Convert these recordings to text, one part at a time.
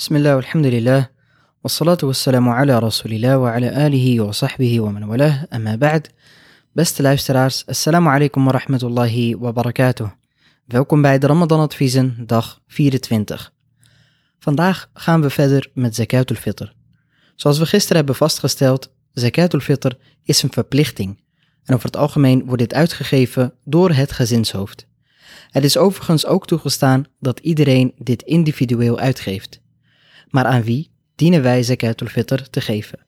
بسم الله والحمد لله والصلاة والسلام على رسول الله وعلى آله وصحبه ومن والاه أما بعد Beste luisteraars, assalamu alaikum wa rahmatullahi wa barakatuh. Welkom bij de Ramadan Adviezen, dag 24. Vandaag gaan we verder met Zakatul Fitr. Zoals we gisteren hebben vastgesteld, Zakatul Fitr is een verplichting. En over het algemeen wordt dit uitgegeven door het gezinshoofd. Het is overigens ook toegestaan dat iedereen dit individueel uitgeeft. Maar aan wie dienen wij zakatul fitr te geven?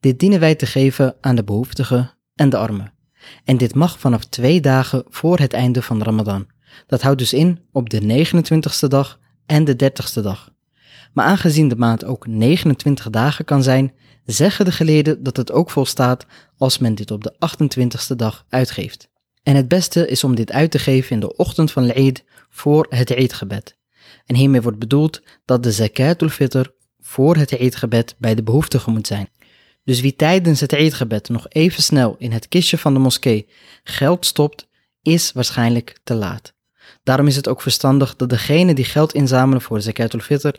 Dit dienen wij te geven aan de behoeftigen en de armen. En dit mag vanaf twee dagen voor het einde van Ramadan. Dat houdt dus in op de 29ste dag en de 30ste dag. Maar aangezien de maand ook 29 dagen kan zijn, zeggen de geleerden dat het ook volstaat als men dit op de 28ste dag uitgeeft. En het beste is om dit uit te geven in de ochtend van Eid voor het Eidgebed. En hiermee wordt bedoeld dat de zakatul fitr voor het Eidgebed bij de behoeftigen moet zijn. Dus wie tijdens het Eidgebed nog even snel in het kistje van de moskee geld stopt, is waarschijnlijk te laat. Daarom is het ook verstandig dat degene die geld inzamelen voor de zakatul fitr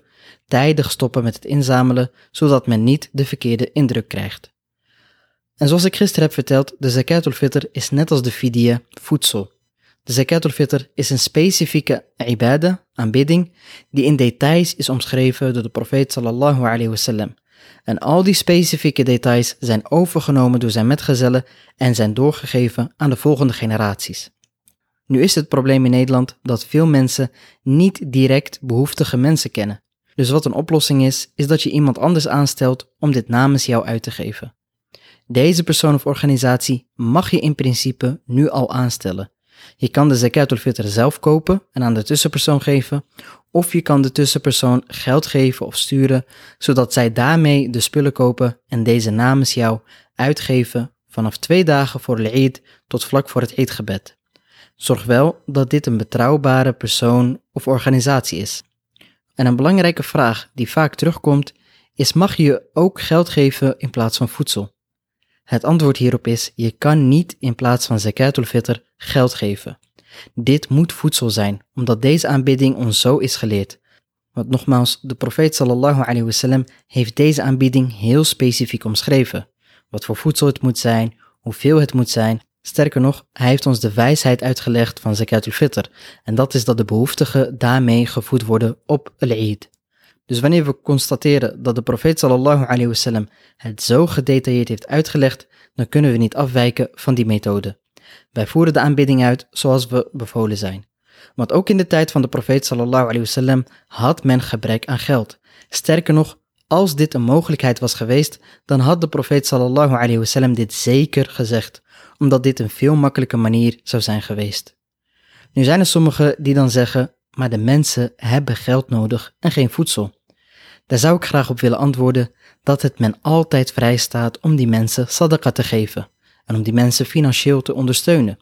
tijdig stoppen met het inzamelen, zodat men niet de verkeerde indruk krijgt. En zoals ik gisteren heb verteld, de zakatul fitr is net als de fidya voedsel. De zakatul fitr is een specifieke ibadah, aanbidding, die in details is omschreven door de profeet sallallahu alayhi wasallam. En al die specifieke details zijn overgenomen door zijn metgezellen en zijn doorgegeven aan de volgende generaties. Nu is het probleem in Nederland dat veel mensen niet direct behoeftige mensen kennen. Dus wat een oplossing is, is dat je iemand anders aanstelt om dit namens jou uit te geven. Deze persoon of organisatie mag je in principe nu al aanstellen. Je kan de zakatul fitr zelf kopen en aan de tussenpersoon geven, of je kan de tussenpersoon geld geven of sturen, zodat zij daarmee de spullen kopen en deze namens jou uitgeven vanaf twee dagen voor de Eid tot vlak voor het Eidgebed. Zorg wel dat dit een betrouwbare persoon of organisatie is. En een belangrijke vraag die vaak terugkomt is: mag je ook geld geven in plaats van voedsel? Het antwoord hierop is: je kan niet in plaats van zakatul fitr geld geven. Dit moet voedsel zijn, omdat deze aanbidding ons zo is geleerd. Want nogmaals, de profeet sallallahu alayhi wasallam heeft deze aanbieding heel specifiek omschreven. Wat voor voedsel het moet zijn, hoeveel het moet zijn. Sterker nog, hij heeft ons de wijsheid uitgelegd van zakatul fitr. En dat is dat de behoeftigen daarmee gevoed worden op al-Eid. Dus wanneer we constateren dat de profeet sallallahu alayhi wasallam het zo gedetailleerd heeft uitgelegd, dan kunnen we niet afwijken van die methode. Wij voeren de aanbidding uit zoals we bevolen zijn. Want ook in de tijd van de profeet sallallahu alayhi wasallam had men gebrek aan geld. Sterker nog, als dit een mogelijkheid was geweest, dan had de profeet sallallahu alayhi wasallam dit zeker gezegd, omdat dit een veel makkelijke manier zou zijn geweest. Nu zijn er sommigen die dan zeggen, maar de mensen hebben geld nodig en geen voedsel. Daar zou ik graag op willen antwoorden dat het men altijd vrij staat om die mensen sadaqa te geven en om die mensen financieel te ondersteunen.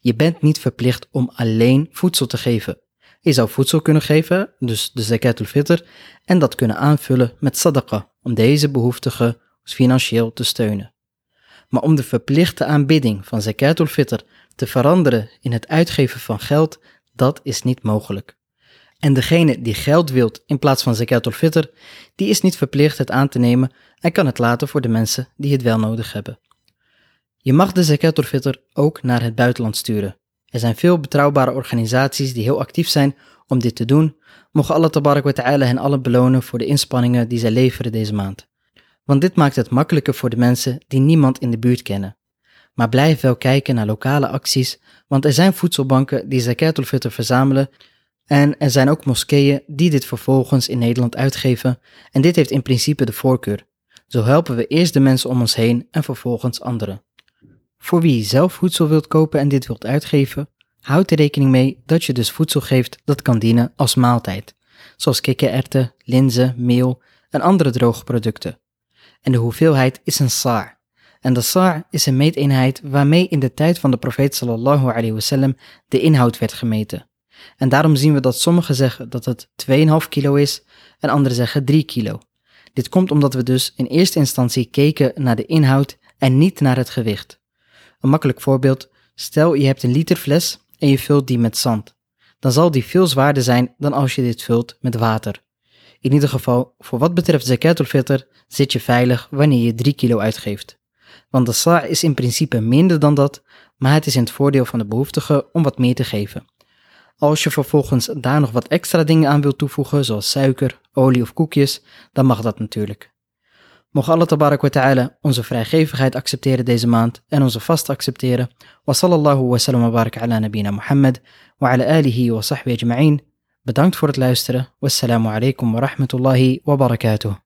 Je bent niet verplicht om alleen voedsel te geven. Je zou voedsel kunnen geven, dus de zakatul fitr, en dat kunnen aanvullen met sadaqa, om deze behoeftigen financieel te steunen. Maar om de verplichte aanbidding van zakatul fitr te veranderen in het uitgeven van geld, dat is niet mogelijk. En degene die geld wilt in plaats van fitr, die is niet verplicht het aan te nemen en kan het laten voor de mensen die het wel nodig hebben. Je mag de fitr ook naar het buitenland sturen. Er zijn veel betrouwbare organisaties die heel actief zijn om dit te doen. Mogen Allah tabarak wa ta'ala hen alle belonen voor de inspanningen die zij leveren deze maand. Want dit maakt het makkelijker voor de mensen die niemand in de buurt kennen. Maar blijf wel kijken naar lokale acties, want er zijn voedselbanken die fitr verzamelen en er zijn ook moskeeën die dit vervolgens in Nederland uitgeven en dit heeft in principe de voorkeur. Zo helpen we eerst de mensen om ons heen en vervolgens anderen. Voor wie zelf voedsel wilt kopen en dit wilt uitgeven, houd er rekening mee dat je dus voedsel geeft dat kan dienen als maaltijd, zoals kikkererwten, linzen, meel en andere droge producten. En de hoeveelheid is een saar. En de saar is een meeteenheid waarmee in de tijd van de profeet sallallahu alayhi wasallam de inhoud werd gemeten. En daarom zien we dat sommigen zeggen dat het 2,5 kilo is en anderen zeggen 3 kilo. Dit komt omdat we dus in eerste instantie keken naar de inhoud en niet naar het gewicht. Een makkelijk voorbeeld, stel je hebt een liter fles en je vult die met zand. Dan zal die veel zwaarder zijn dan als je dit vult met water. In ieder geval, voor wat betreft zakatul fitr zit je veilig wanneer je 3 kilo uitgeeft. Want de sa' is in principe minder dan dat, maar het is in het voordeel van de behoeftige om wat meer te geven. Als je vervolgens daar nog wat extra dingen aan wilt toevoegen, zoals suiker, olie of koekjes, dan mag dat natuurlijk. Mocht Allah tabarak wa ta'ala onze vrijgevigheid accepteren deze maand en onze vast accepteren. Wa sallallahu wa sallam wa barak ala nabina Muhammad wa ala alihi wa sahbihi ajma'in. Bedankt voor het luisteren. Wassalamu alaikum wa rahmatullahi wa barakatuh.